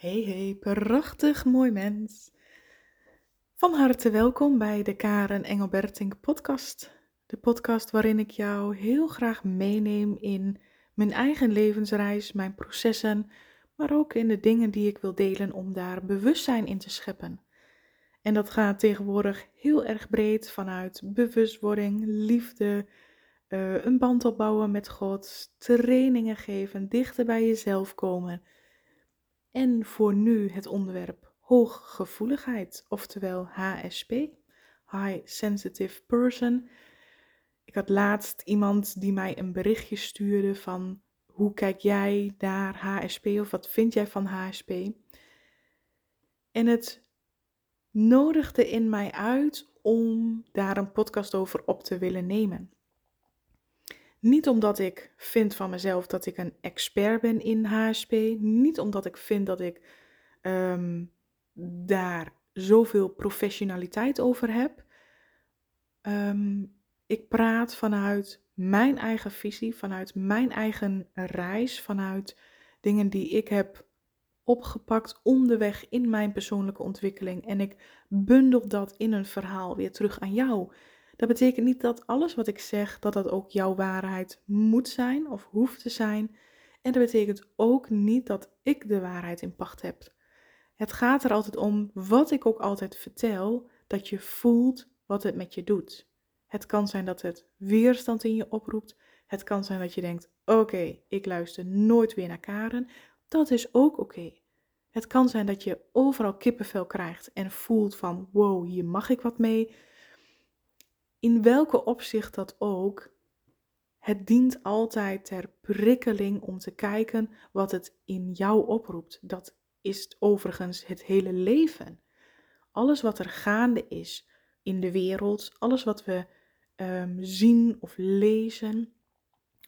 Hey hey, prachtig mooi mens. Van harte welkom bij de Karen Engelbertink podcast. De podcast waarin ik jou heel graag meeneem in mijn eigen levensreis, mijn processen, maar ook in de dingen die ik wil delen om daar bewustzijn in te scheppen. En dat gaat tegenwoordig heel erg breed vanuit bewustwording, liefde, uh, een band opbouwen met God, trainingen geven, dichter bij jezelf komen en voor nu het onderwerp hooggevoeligheid, oftewel HSP, High Sensitive Person. Ik had laatst iemand die mij een berichtje stuurde van hoe kijk jij naar HSP of wat vind jij van HSP? En het nodigde in mij uit om daar een podcast over op te willen nemen. Niet omdat ik vind van mezelf dat ik een expert ben in HSP. Niet omdat ik vind dat ik um, daar zoveel professionaliteit over heb. Ehm, ik praat vanuit mijn eigen visie, vanuit mijn eigen reis, vanuit dingen die ik heb opgepakt onderweg in mijn persoonlijke ontwikkeling. En ik bundel dat in een verhaal weer terug aan jou. Dat betekent niet dat alles wat ik zeg, dat dat ook jouw waarheid moet zijn of hoeft te zijn. En dat betekent ook niet dat ik de waarheid in pacht heb. Het gaat er altijd om, wat ik ook altijd vertel, dat je voelt wat het met je doet. Het kan zijn dat het weerstand in je oproept. Het kan zijn dat je denkt: oké, ik luister nooit weer naar Karen. Dat is ook oké. Het kan zijn dat je overal kippenvel krijgt en voelt van: wow, hier mag ik wat mee in welke opzicht dat ook, het dient altijd ter prikkeling om te kijken wat het in jou oproept. Dat is overigens het hele leven. Alles wat er gaande is in de wereld, alles wat we um, zien of lezen,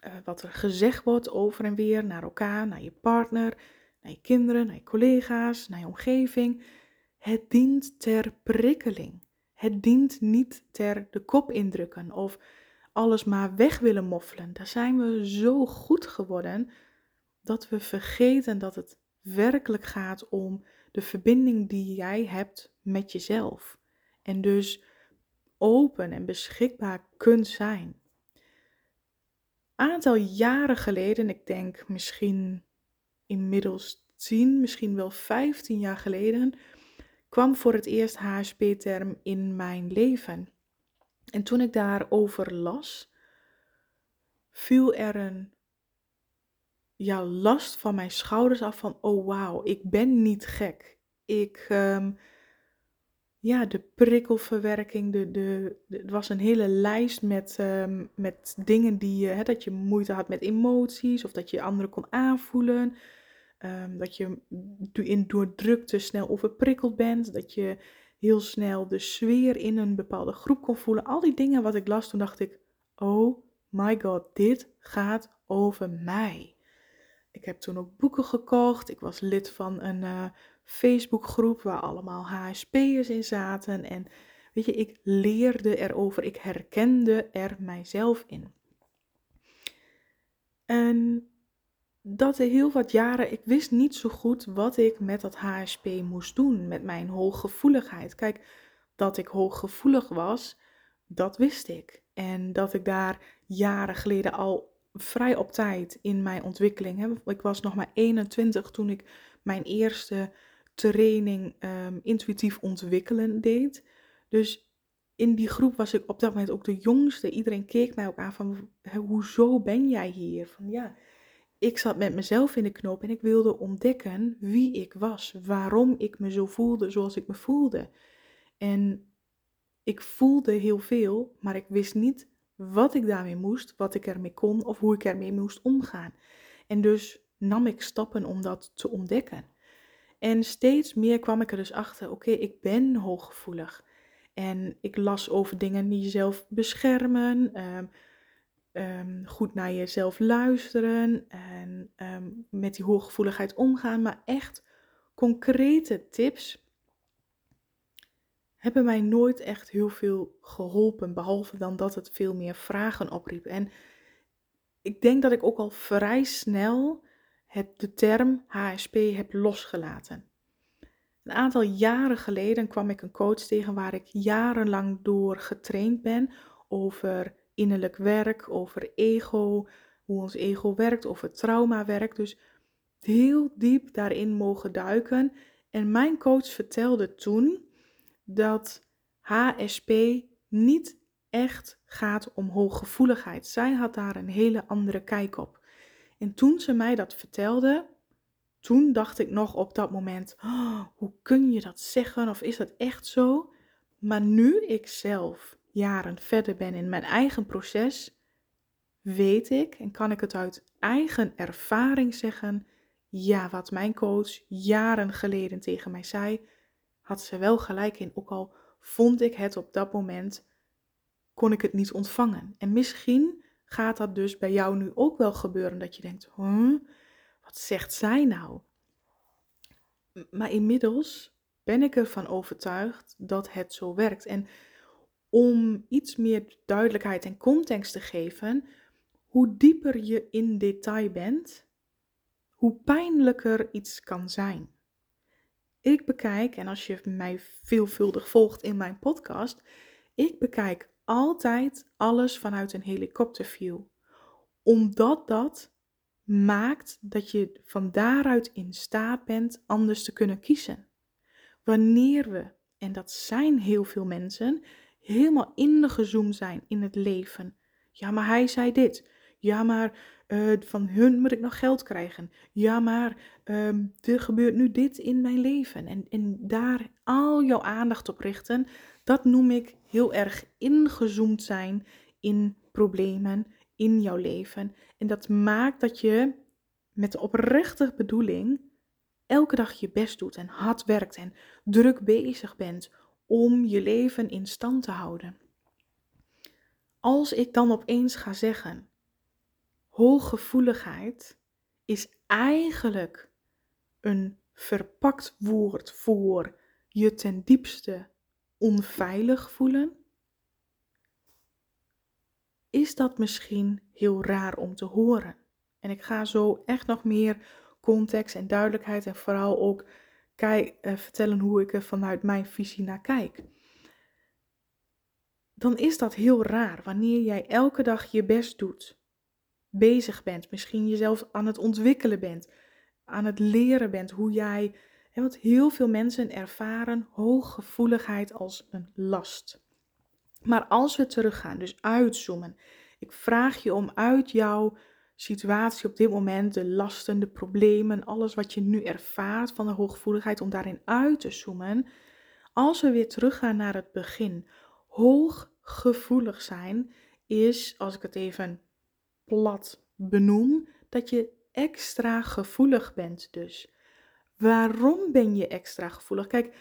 uh, wat er gezegd wordt over en weer naar elkaar, naar je partner, naar je kinderen, naar je collega's, naar je omgeving, het dient ter prikkeling. Het dient niet ter de kop indrukken of alles maar weg willen moffelen. Daar zijn we zo goed geworden dat we vergeten dat het werkelijk gaat om de verbinding die jij hebt met jezelf. En dus open en beschikbaar kunt zijn. Aantal jaren geleden, ik denk misschien inmiddels 10, misschien wel 15 jaar geleden, kwam voor het eerst HSP-term in mijn leven. En toen ik daarover las, viel er een ja, last van mijn schouders af van, oh wauw, ik ben niet gek. Ik, um, ja, de prikkelverwerking, de, de, het was een hele lijst met, um, met dingen die, uh, hè, dat je moeite had met emoties of dat je anderen kon aanvoelen. Ehm, dat je in, door drukte snel overprikkeld bent. Dat je heel snel de sfeer in een bepaalde groep kon voelen. Al die dingen wat ik las, toen dacht ik: Oh my god, dit gaat over mij. Ik heb toen ook boeken gekocht. Ik was lid van een uh, Facebookgroep waar allemaal HSP'ers in zaten. En weet je, ik leerde erover. Ik herkende er mijzelf in. En dat er heel wat jaren, ik wist niet zo goed wat ik met dat HSP moest doen, met mijn hooggevoeligheid. Kijk, dat ik hooggevoelig was, dat wist ik. En dat ik daar jaren geleden al vrij op tijd in mijn ontwikkeling, hè, ik was nog maar 21 toen ik mijn eerste training um, intuïtief ontwikkelen deed. Dus in die groep was ik op dat moment ook de jongste. Iedereen keek mij ook aan van, hoezo ben jij hier? Van ja, ik zat met mezelf in de knoop en ik wilde ontdekken wie ik was, waarom ik me zo voelde zoals ik me voelde. En ik voelde heel veel, maar ik wist niet wat ik daarmee moest, wat ik ermee kon of hoe ik ermee moest omgaan. En dus nam ik stappen om dat te ontdekken. En steeds meer kwam ik er dus achter, oké, ik ben hooggevoelig. En ik las over dingen die jezelf beschermen, um, um, goed naar jezelf luisteren en um, met die hooggevoeligheid omgaan. Maar echt concrete tips hebben mij nooit echt heel veel geholpen. Behalve dan dat het veel meer vragen opriep. En ik denk dat ik ook al vrij snel het, de term HSP heb losgelaten. Een aantal jaren geleden kwam ik een coach tegen waar ik jarenlang door getraind ben over innerlijk werk, over ego, hoe ons ego werkt, over trauma werkt. Dus heel diep daarin mogen duiken. En mijn coach vertelde toen dat HSP niet echt gaat om hooggevoeligheid. Zij had daar een hele andere kijk op. En toen ze mij dat vertelde, toen dacht ik nog op dat moment: oh, hoe kun je dat zeggen? Of is dat echt zo? Maar nu ik zelf jaren verder ben in mijn eigen proces, weet ik en kan ik het uit eigen ervaring zeggen: ja, wat mijn coach jaren geleden tegen mij zei, had ze wel gelijk in. Ook al vond ik het op dat moment, kon ik het niet ontvangen. En misschien gaat dat dus bij jou nu ook wel gebeuren dat je denkt: huh, wat zegt zij nou? Maar inmiddels ben ik ervan overtuigd dat het zo werkt. En om iets meer duidelijkheid en context te geven, hoe dieper je in detail bent, hoe pijnlijker iets kan zijn. Ik bekijk, en als je mij veelvuldig volgt in mijn podcast, ik bekijk altijd alles vanuit een helikopterview. Omdat dat maakt dat je van daaruit in staat bent anders te kunnen kiezen. Wanneer we, en dat zijn heel veel mensen, helemaal ingezoomd zijn in het leven. Ja, maar hij zei dit. Ja, maar uh, van hun moet ik nog geld krijgen. Ja, maar uh, er gebeurt nu dit in mijn leven. En, en daar al jouw aandacht op richten, dat noem ik heel erg ingezoomd zijn in problemen in jouw leven. En dat maakt dat je met de oprechte bedoeling elke dag je best doet en hard werkt en druk bezig bent om je leven in stand te houden. Als ik dan opeens ga zeggen, hooggevoeligheid is eigenlijk een verpakt woord voor je ten diepste onveilig voelen, is dat misschien heel raar om te horen. En ik ga zo echt nog meer context en duidelijkheid en vooral ook eh, vertellen hoe ik er vanuit mijn visie naar kijk. Dan is dat heel raar wanneer jij elke dag je best doet, bezig bent, misschien jezelf aan het ontwikkelen bent, aan het leren bent hoe jij en want heel veel mensen ervaren hooggevoeligheid als een last. Maar als we teruggaan, dus uitzoomen. Ik vraag je om uit jouw situatie op dit moment, de lasten, de problemen, alles wat je nu ervaart van de hooggevoeligheid, om daarin uit te zoomen. Als we weer teruggaan naar het begin. Hooggevoelig zijn is, als ik het even plat benoem, dat je extra gevoelig bent dus. Waarom ben je extra gevoelig? Kijk,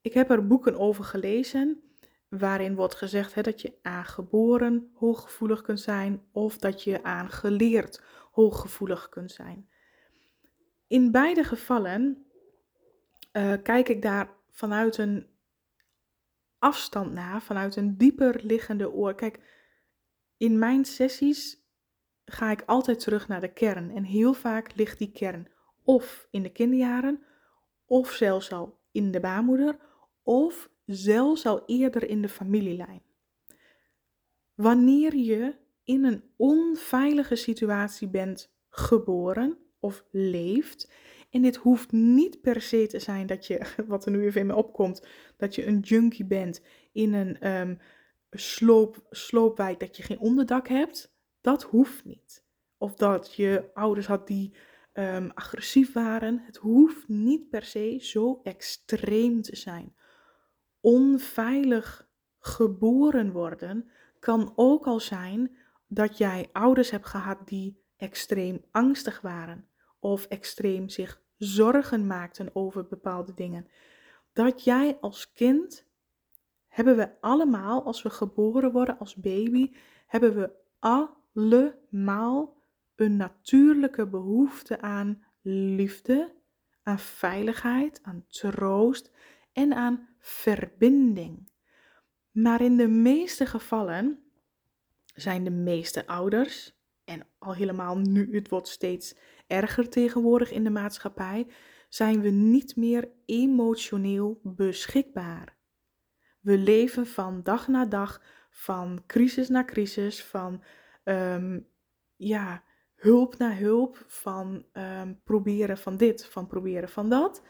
ik heb er boeken over gelezen waarin wordt gezegd hè, dat je aangeboren hooggevoelig kunt zijn of dat je aangeleerd hooggevoelig kunt zijn. In beide gevallen uh, kijk ik daar vanuit een afstand naar, vanuit een dieper liggende oor. Kijk, in mijn sessies ga ik altijd terug naar de kern en heel vaak ligt die kern of in de kinderjaren, of zelfs al in de baarmoeder, of zelfs al eerder in de familielijn. Wanneer je in een onveilige situatie bent geboren of leeft, en dit hoeft niet per se te zijn dat je, wat er nu even in me opkomt, dat je een junkie bent in een um, sloop, sloopwijk dat je geen onderdak hebt. Dat hoeft niet. Of dat je ouders had die um, agressief waren. Het hoeft niet per se zo extreem te zijn. Onveilig geboren worden kan ook al zijn dat jij ouders hebt gehad die extreem angstig waren of extreem zich zorgen maakten over bepaalde dingen. Dat jij als kind hebben we allemaal, als we geboren worden als baby, hebben we allemaal een natuurlijke behoefte aan liefde, aan veiligheid, aan troost en aan verbinding. Maar in de meeste gevallen zijn de meeste ouders en al helemaal nu, het wordt steeds erger tegenwoordig in de maatschappij, zijn we niet meer emotioneel beschikbaar. We leven van dag naar dag, van crisis naar crisis, van um, ja, hulp naar hulp, van um, proberen van dit, van proberen van dat.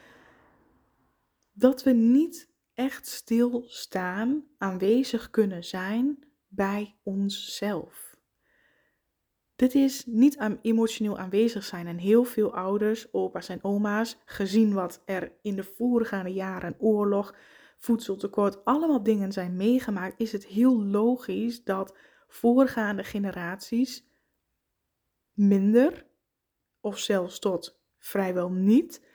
Dat we niet echt stilstaan, aanwezig kunnen zijn bij onszelf. Dit is niet aan emotioneel aanwezig zijn. En heel veel ouders, opa's en oma's, gezien wat er in de voorgaande jaren oorlog, voedseltekort, allemaal dingen zijn meegemaakt, is het heel logisch dat voorgaande generaties minder, of zelfs tot vrijwel niet,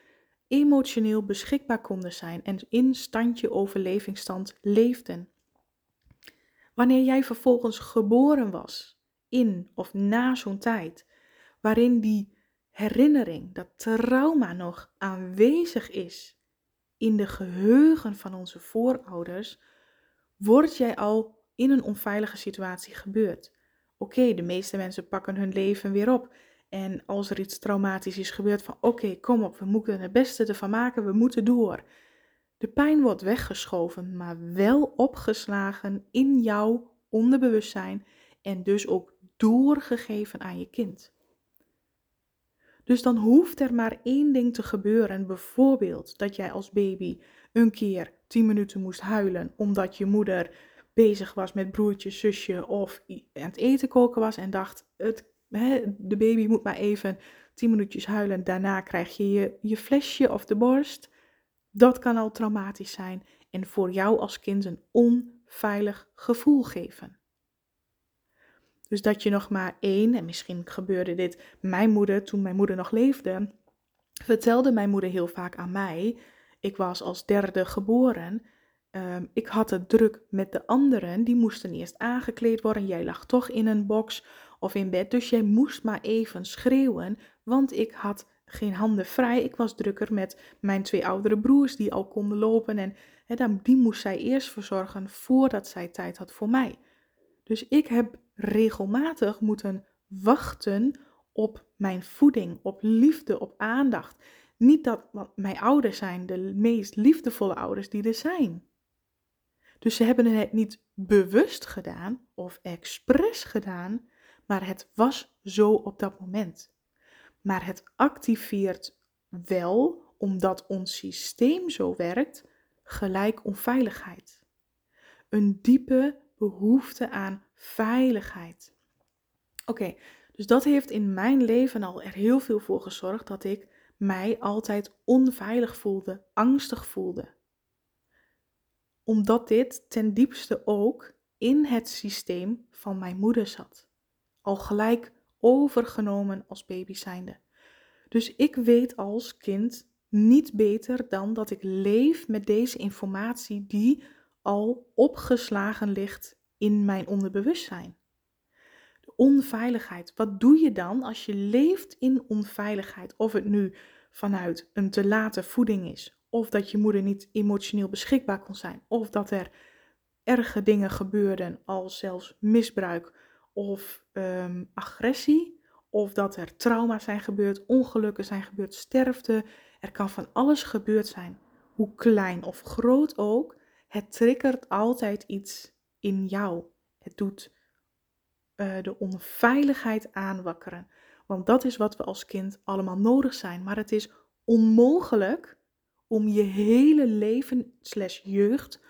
emotioneel beschikbaar konden zijn en in standje overlevingsstand leefden. Wanneer jij vervolgens geboren was, in of na zo'n tijd, waarin die herinnering, dat trauma nog aanwezig is in de geheugen van onze voorouders, word jij al in een onveilige situatie gebeurd. Oké, de meeste mensen pakken hun leven weer op. En als er iets traumatisch is gebeurd, van oké, kom op, we moeten het beste ervan maken, we moeten door. De pijn wordt weggeschoven, maar wel opgeslagen in jouw onderbewustzijn en dus ook doorgegeven aan je kind. Dus dan hoeft er maar één ding te gebeuren. Bijvoorbeeld dat jij als baby een keer 10 minuten moest huilen omdat je moeder bezig was met broertje, zusje of aan het eten koken was en dacht: het, de baby moet maar even 10 minuutjes huilen. Daarna krijg je, je je flesje of de borst. Dat kan al traumatisch zijn en voor jou als kind een onveilig gevoel geven. Dus dat je nog maar één, en misschien gebeurde dit mijn moeder toen mijn moeder nog leefde, vertelde mijn moeder heel vaak aan mij. Ik was als derde geboren. Um, ik had het druk met de anderen, die moesten eerst aangekleed worden. Jij lag toch in een box of in bed, dus jij moest maar even schreeuwen, want ik had geen handen vrij. Ik was drukker met mijn twee oudere broers die al konden lopen en he, die moest zij eerst verzorgen voordat zij tijd had voor mij. Dus ik heb regelmatig moeten wachten op mijn voeding, op liefde, op aandacht. Niet dat, want mijn ouders zijn de meest liefdevolle ouders die er zijn. Dus ze hebben het niet bewust gedaan of expres gedaan, maar het was zo op dat moment. Maar het activeert wel, omdat ons systeem zo werkt, gelijk onveiligheid. Een diepe behoefte aan veiligheid. Oké, dus dat heeft in mijn leven al er heel veel voor gezorgd dat ik mij altijd onveilig voelde, angstig voelde. Omdat dit ten diepste ook in het systeem van mijn moeder zat. Al gelijk overgenomen als baby zijnde. Dus ik weet als kind niet beter dan dat ik leef met deze informatie die al opgeslagen ligt in mijn onderbewustzijn. De onveiligheid. Wat doe je dan als je leeft in onveiligheid? Of het nu vanuit een te late voeding is, of dat je moeder niet emotioneel beschikbaar kon zijn, of dat er erge dingen gebeurden, als zelfs misbruik of ehm, agressie, of dat er trauma's zijn gebeurd, ongelukken zijn gebeurd, sterfte. Er kan van alles gebeurd zijn, hoe klein of groot ook. Het triggert altijd iets in jou. Het doet uh, de onveiligheid aanwakkeren. Want dat is wat we als kind allemaal nodig zijn. Maar het is onmogelijk om je hele leven slash jeugd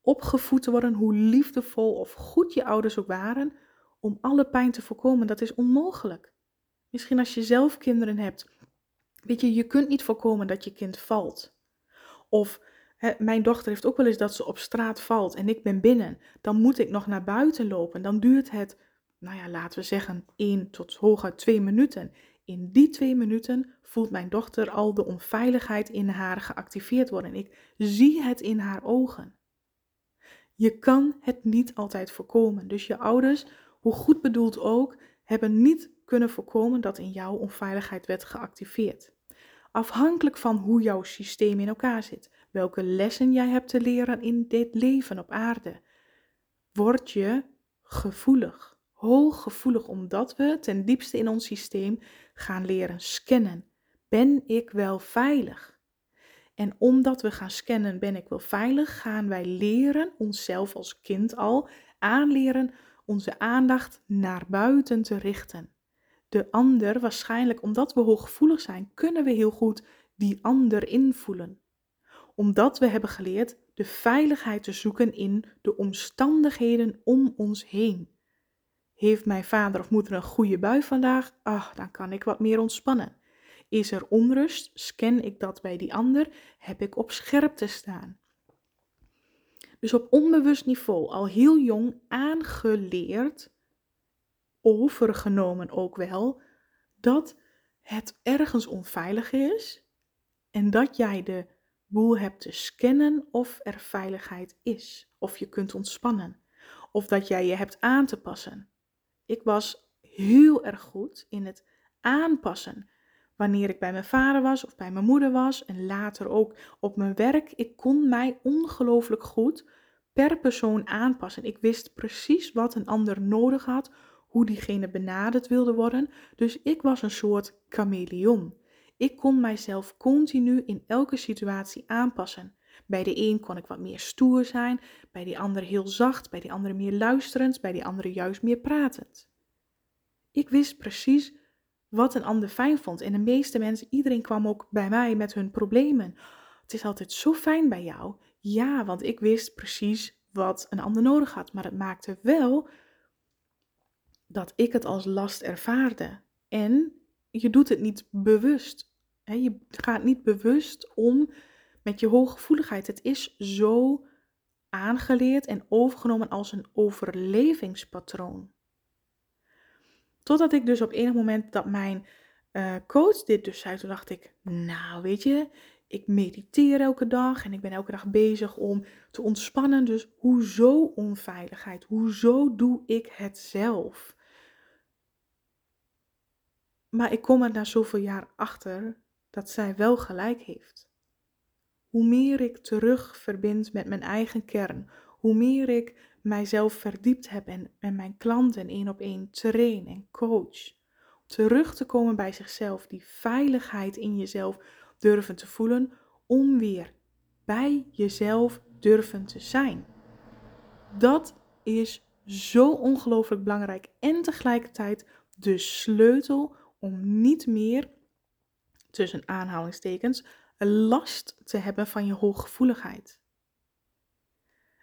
opgevoed te worden, hoe liefdevol of goed je ouders ook waren, om alle pijn te voorkomen. Dat is onmogelijk. Misschien als je zelf kinderen hebt. Weet je, je kunt niet voorkomen dat je kind valt. Of mijn dochter heeft ook wel eens dat ze op straat valt en ik ben binnen. Dan moet ik nog naar buiten lopen. Dan duurt het, nou ja, laten we zeggen, 1 tot hooguit 2 minuten. In die twee minuten voelt mijn dochter al de onveiligheid in haar geactiveerd worden. Ik zie het in haar ogen. Je kan het niet altijd voorkomen. Dus je ouders, hoe goed bedoeld ook, hebben niet kunnen voorkomen dat in jou onveiligheid werd geactiveerd. Afhankelijk van hoe jouw systeem in elkaar zit welke lessen jij hebt te leren in dit leven op aarde, word je gevoelig hooggevoelig omdat we ten diepste in ons systeem gaan leren scannen. Ben ik wel veilig? En omdat we gaan scannen, ben ik wel veilig, gaan wij leren, onszelf als kind al, aanleren onze aandacht naar buiten te richten. De ander, waarschijnlijk omdat we hooggevoelig zijn, kunnen we heel goed die ander invoelen. Omdat we hebben geleerd de veiligheid te zoeken in de omstandigheden om ons heen. Heeft mijn vader of moeder een goede bui vandaag? Ach, dan kan ik wat meer ontspannen. Is er onrust? Scan ik dat bij die ander? Heb ik op scherpte staan? Dus op onbewust niveau al heel jong aangeleerd, overgenomen ook wel, dat het ergens onveilig is en dat jij de boel hebt te scannen of er veiligheid is, of je kunt ontspannen, of dat jij je hebt aan te passen. Ik was heel erg goed in het aanpassen. Wanneer ik bij mijn vader was of bij mijn moeder was en later ook op mijn werk, ik kon mij ongelooflijk goed per persoon aanpassen. Ik wist precies wat een ander nodig had, hoe diegene benaderd wilde worden. Dus ik was een soort chameleon. Ik kon mijzelf continu in elke situatie aanpassen. Bij de een kon ik wat meer stoer zijn, bij die ander heel zacht, bij die andere meer luisterend, bij die andere juist meer pratend. Ik wist precies wat een ander fijn vond en de meeste mensen, iedereen kwam ook bij mij met hun problemen. Het is altijd zo fijn bij jou. Ja, want ik wist precies wat een ander nodig had, maar het maakte wel dat ik het als last ervaarde. En je doet het niet bewust. Je gaat niet bewust om met je hooggevoeligheid. Het is zo aangeleerd en overgenomen als een overlevingspatroon. Totdat ik dus op enig moment dat mijn uh, coach dit dus zei, toen dacht ik, nou weet je, ik mediteer elke dag en ik ben elke dag bezig om te ontspannen. Dus hoezo onveiligheid? Hoezo doe ik het zelf? Maar ik kom er na zoveel jaar achter dat zij wel gelijk heeft. Hoe meer ik terug verbind met mijn eigen kern, hoe meer ik mijzelf verdiept heb en, mijn klanten één op één train en coach. Terug te komen bij zichzelf, die veiligheid in jezelf durven te voelen, om weer bij jezelf durven te zijn. Dat is zo ongelooflijk belangrijk en tegelijkertijd de sleutel om niet meer, tussen aanhalingstekens, last te hebben van je hooggevoeligheid.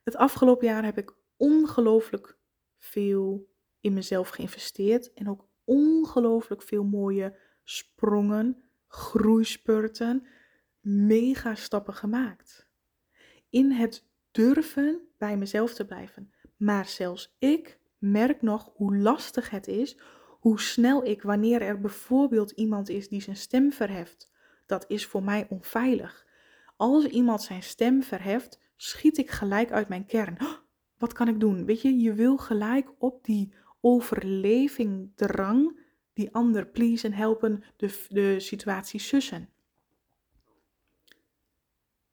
Het afgelopen jaar heb ik ongelooflijk veel in mezelf geïnvesteerd en ook ongelooflijk veel mooie sprongen, groeispurten, mega stappen gemaakt. In het durven bij mezelf te blijven. Maar zelfs ik merk nog hoe lastig het is, hoe snel ik, wanneer er bijvoorbeeld iemand is die zijn stem verheft, dat is voor mij onveilig. Als iemand zijn stem verheft, schiet ik gelijk uit mijn kern. Wat kan ik doen? Weet je, je wil gelijk op die overleving drang die ander please en helpen de, de situatie sussen.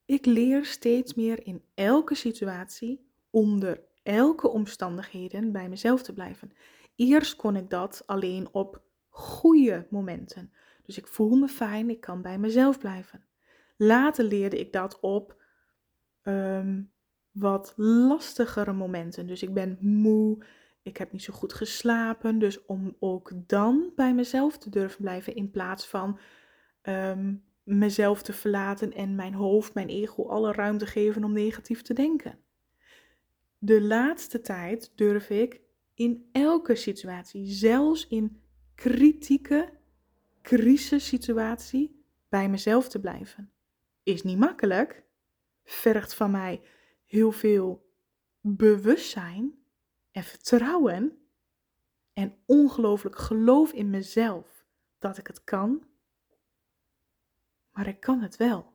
Ik leer steeds meer in elke situatie, onder elke omstandigheden bij mezelf te blijven. Eerst kon ik dat alleen op goede momenten. Dus ik voel me fijn, ik kan bij mezelf blijven. Later leerde ik dat op ehm, wat lastigere momenten. Dus ik ben moe, ik heb niet zo goed geslapen. Dus om ook dan bij mezelf te durven blijven in plaats van ehm, mezelf te verlaten en mijn hoofd, mijn ego alle ruimte geven om negatief te denken. De laatste tijd durf ik in elke situatie, zelfs in kritieke crisissituatie, bij mezelf te blijven. Is niet makkelijk, vergt van mij heel veel bewustzijn en vertrouwen en ongelooflijk geloof in mezelf dat ik het kan maar ik kan het wel.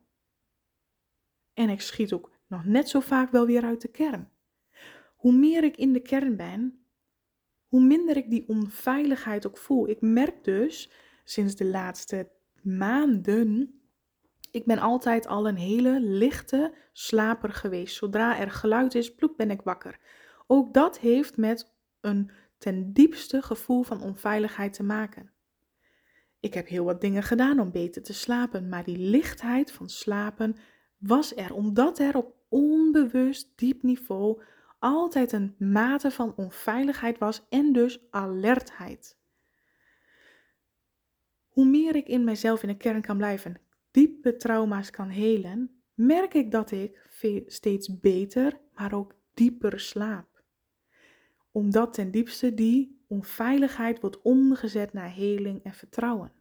En ik schiet ook nog net zo vaak wel weer uit de kern. Hoe meer ik in de kern ben, hoe minder ik die onveiligheid ook voel. Ik merk dus sinds de laatste maanden, ik ben altijd al een hele lichte slaper geweest. Zodra er geluid is, ploep ben ik wakker. Ook dat heeft met een ten diepste gevoel van onveiligheid te maken. Ik heb heel wat dingen gedaan om beter te slapen, maar die lichtheid van slapen was er omdat er op onbewust diep niveau altijd een mate van onveiligheid was en dus alertheid. Hoe meer ik in mijzelf in de kern kan blijven, diepe trauma's kan helen, merk ik dat ik steeds beter, maar ook dieper slaap. Omdat ten diepste die onveiligheid wordt omgezet naar heling en vertrouwen.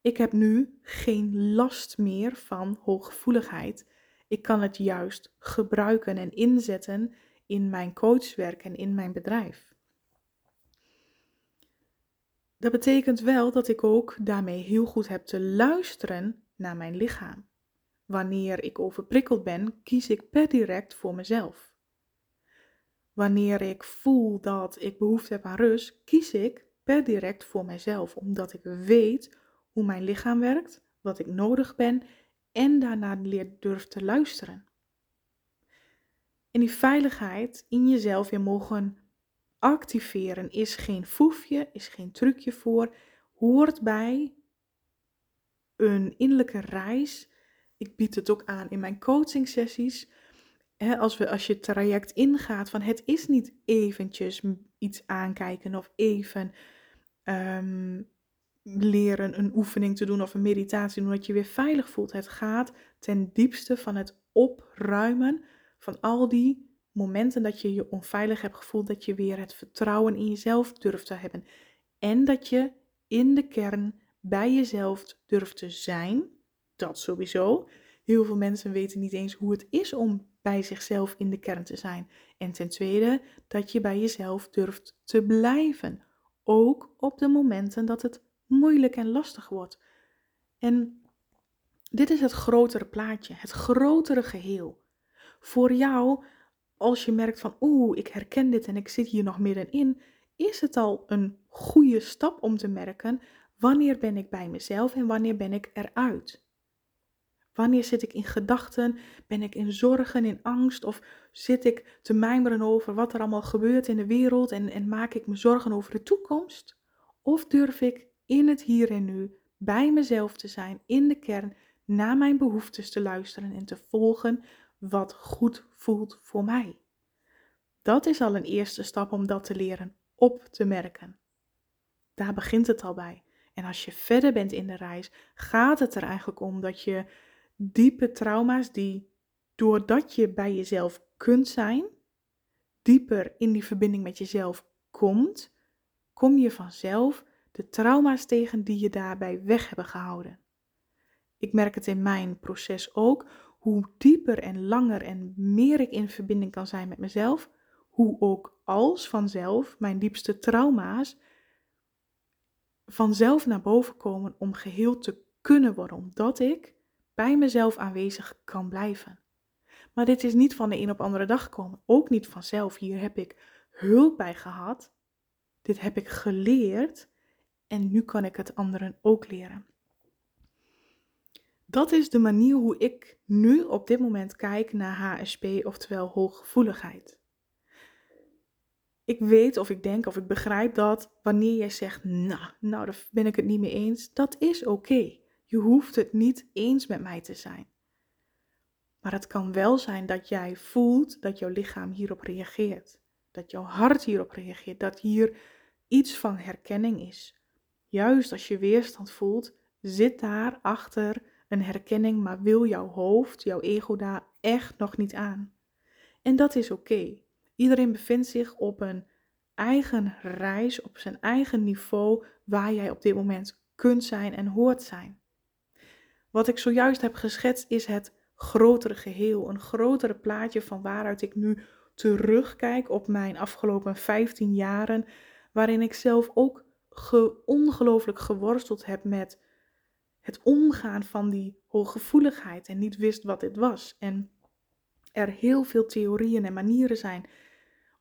Ik heb nu geen last meer van hooggevoeligheid. Ik kan het juist gebruiken en inzetten in mijn coachwerk en in mijn bedrijf. Dat betekent wel dat ik ook daarmee heel goed heb te luisteren naar mijn lichaam. Wanneer ik overprikkeld ben, kies ik per direct voor mezelf. Wanneer ik voel dat ik behoefte heb aan rust, kies ik per direct voor mezelf, omdat ik weet hoe mijn lichaam werkt, wat ik nodig ben en daarna leer durf te luisteren. En die veiligheid in jezelf weer mogen activeren is geen foefje, is geen trucje voor, hoort bij een innerlijke reis. Ik bied het ook aan in mijn coaching sessies. als, we, als je traject ingaat van het is niet eventjes iets aankijken of even ehm, leren een oefening te doen of een meditatie doen, dat je weer veilig voelt. Het gaat ten diepste van het opruimen van al die momenten dat je je onveilig hebt gevoeld, dat je weer het vertrouwen in jezelf durft te hebben. En dat je in de kern bij jezelf durft te zijn. Dat sowieso. Heel veel mensen weten niet eens hoe het is om bij zichzelf in de kern te zijn. En ten tweede, dat je bij jezelf durft te blijven. Ook op de momenten dat het moeilijk en lastig wordt. En dit is het grotere plaatje, het grotere geheel. Voor jou, als je merkt van oeh, ik herken dit en ik zit hier nog middenin, is het al een goede stap om te merken wanneer ben ik bij mezelf en wanneer ben ik eruit. Wanneer zit ik in gedachten? Ben ik in zorgen, in angst? Of zit ik te mijmeren over wat er allemaal gebeurt in de wereld en, en maak ik me zorgen over de toekomst? Of durf ik in het hier en nu bij mezelf te zijn, in de kern, naar mijn behoeftes te luisteren en te volgen wat goed voelt voor mij. Dat is al een eerste stap om dat te leren, op te merken. Daar begint het al bij. En als je verder bent in de reis, gaat het er eigenlijk om dat je diepe trauma's die doordat je bij jezelf kunt zijn, dieper in die verbinding met jezelf komt, kom je vanzelf de trauma's tegen die je daarbij weg hebben gehouden. Ik merk het in mijn proces ook, hoe dieper en langer en meer ik in verbinding kan zijn met mezelf, hoe ook als vanzelf mijn diepste trauma's vanzelf naar boven komen om geheel te kunnen worden, omdat ik bij mezelf aanwezig kan blijven. Maar dit is niet van de een op andere dag gekomen, ook niet vanzelf. Hier heb ik hulp bij gehad. Dit heb ik geleerd en nu kan ik het anderen ook leren. Dat is de manier hoe ik nu op dit moment kijk naar HSP, oftewel hooggevoeligheid. Ik weet of ik denk of ik begrijp dat wanneer jij zegt, nou, nou, daar ben ik het niet mee eens, dat is oké. Je hoeft het niet eens met mij te zijn. Maar het kan wel zijn dat jij voelt dat jouw lichaam hierop reageert. Dat jouw hart hierop reageert. Dat hier iets van herkenning is. Juist als je weerstand voelt, zit daar achter een herkenning, maar wil jouw hoofd, jouw ego daar echt nog niet aan. En dat is oké. Iedereen bevindt zich op een eigen reis, op zijn eigen niveau, waar jij op dit moment kunt zijn en hoort zijn. Wat ik zojuist heb geschetst is het grotere geheel, een grotere plaatje van waaruit ik nu terugkijk op mijn afgelopen 15 jaren, waarin ik zelf ook ge ongelooflijk geworsteld heb met het omgaan van die hooggevoeligheid en niet wist wat dit was. En er heel veel theorieën en manieren zijn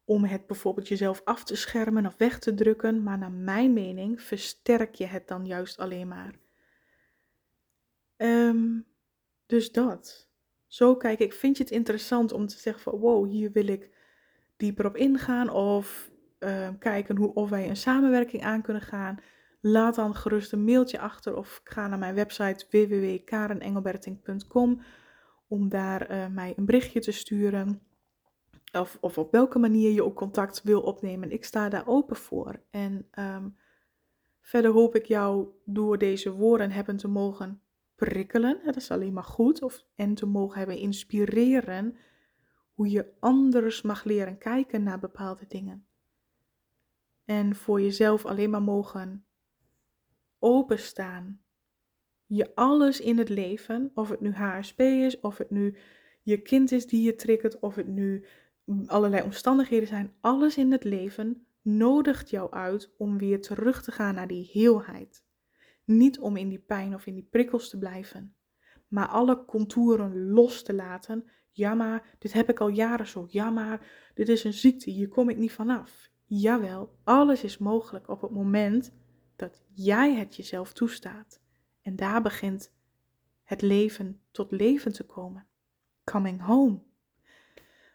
om het bijvoorbeeld jezelf af te schermen of weg te drukken, maar naar mijn mening versterk je het dan juist alleen maar. Ehm, dus dat. Zo kijk ik, vind je het interessant om te zeggen van wow, hier wil ik dieper op ingaan of uh, kijken hoe, of wij een samenwerking aan kunnen gaan, laat dan gerust een mailtje achter of ga naar mijn website www.karenengelberting.com om daar uh, mij een berichtje te sturen. Of, of op welke manier je ook contact wil opnemen. Ik sta daar open voor. En um, verder hoop ik jou door deze woorden hebben te mogen prikkelen. Dat is alleen maar goed. Of, en te mogen hebben inspireren hoe je anders mag leren kijken naar bepaalde dingen. En voor jezelf alleen maar mogen openstaan. Je alles in het leven, of het nu HSP is, of het nu je kind is die je triggert, of het nu allerlei omstandigheden zijn, alles in het leven nodigt jou uit om weer terug te gaan naar die heelheid. Niet om in die pijn of in die prikkels te blijven, maar alle contouren los te laten. Ja, maar dit heb ik al jaren zo. Ja, maar dit is een ziekte, hier kom ik niet vanaf. Jawel, alles is mogelijk op het moment dat jij het jezelf toestaat. En daar begint het leven tot leven te komen. Coming home.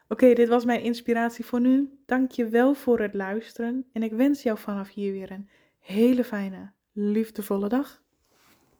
Oké, dit was mijn inspiratie voor nu. Dank je wel voor het luisteren en ik wens jou vanaf hier weer een hele fijne, liefdevolle dag.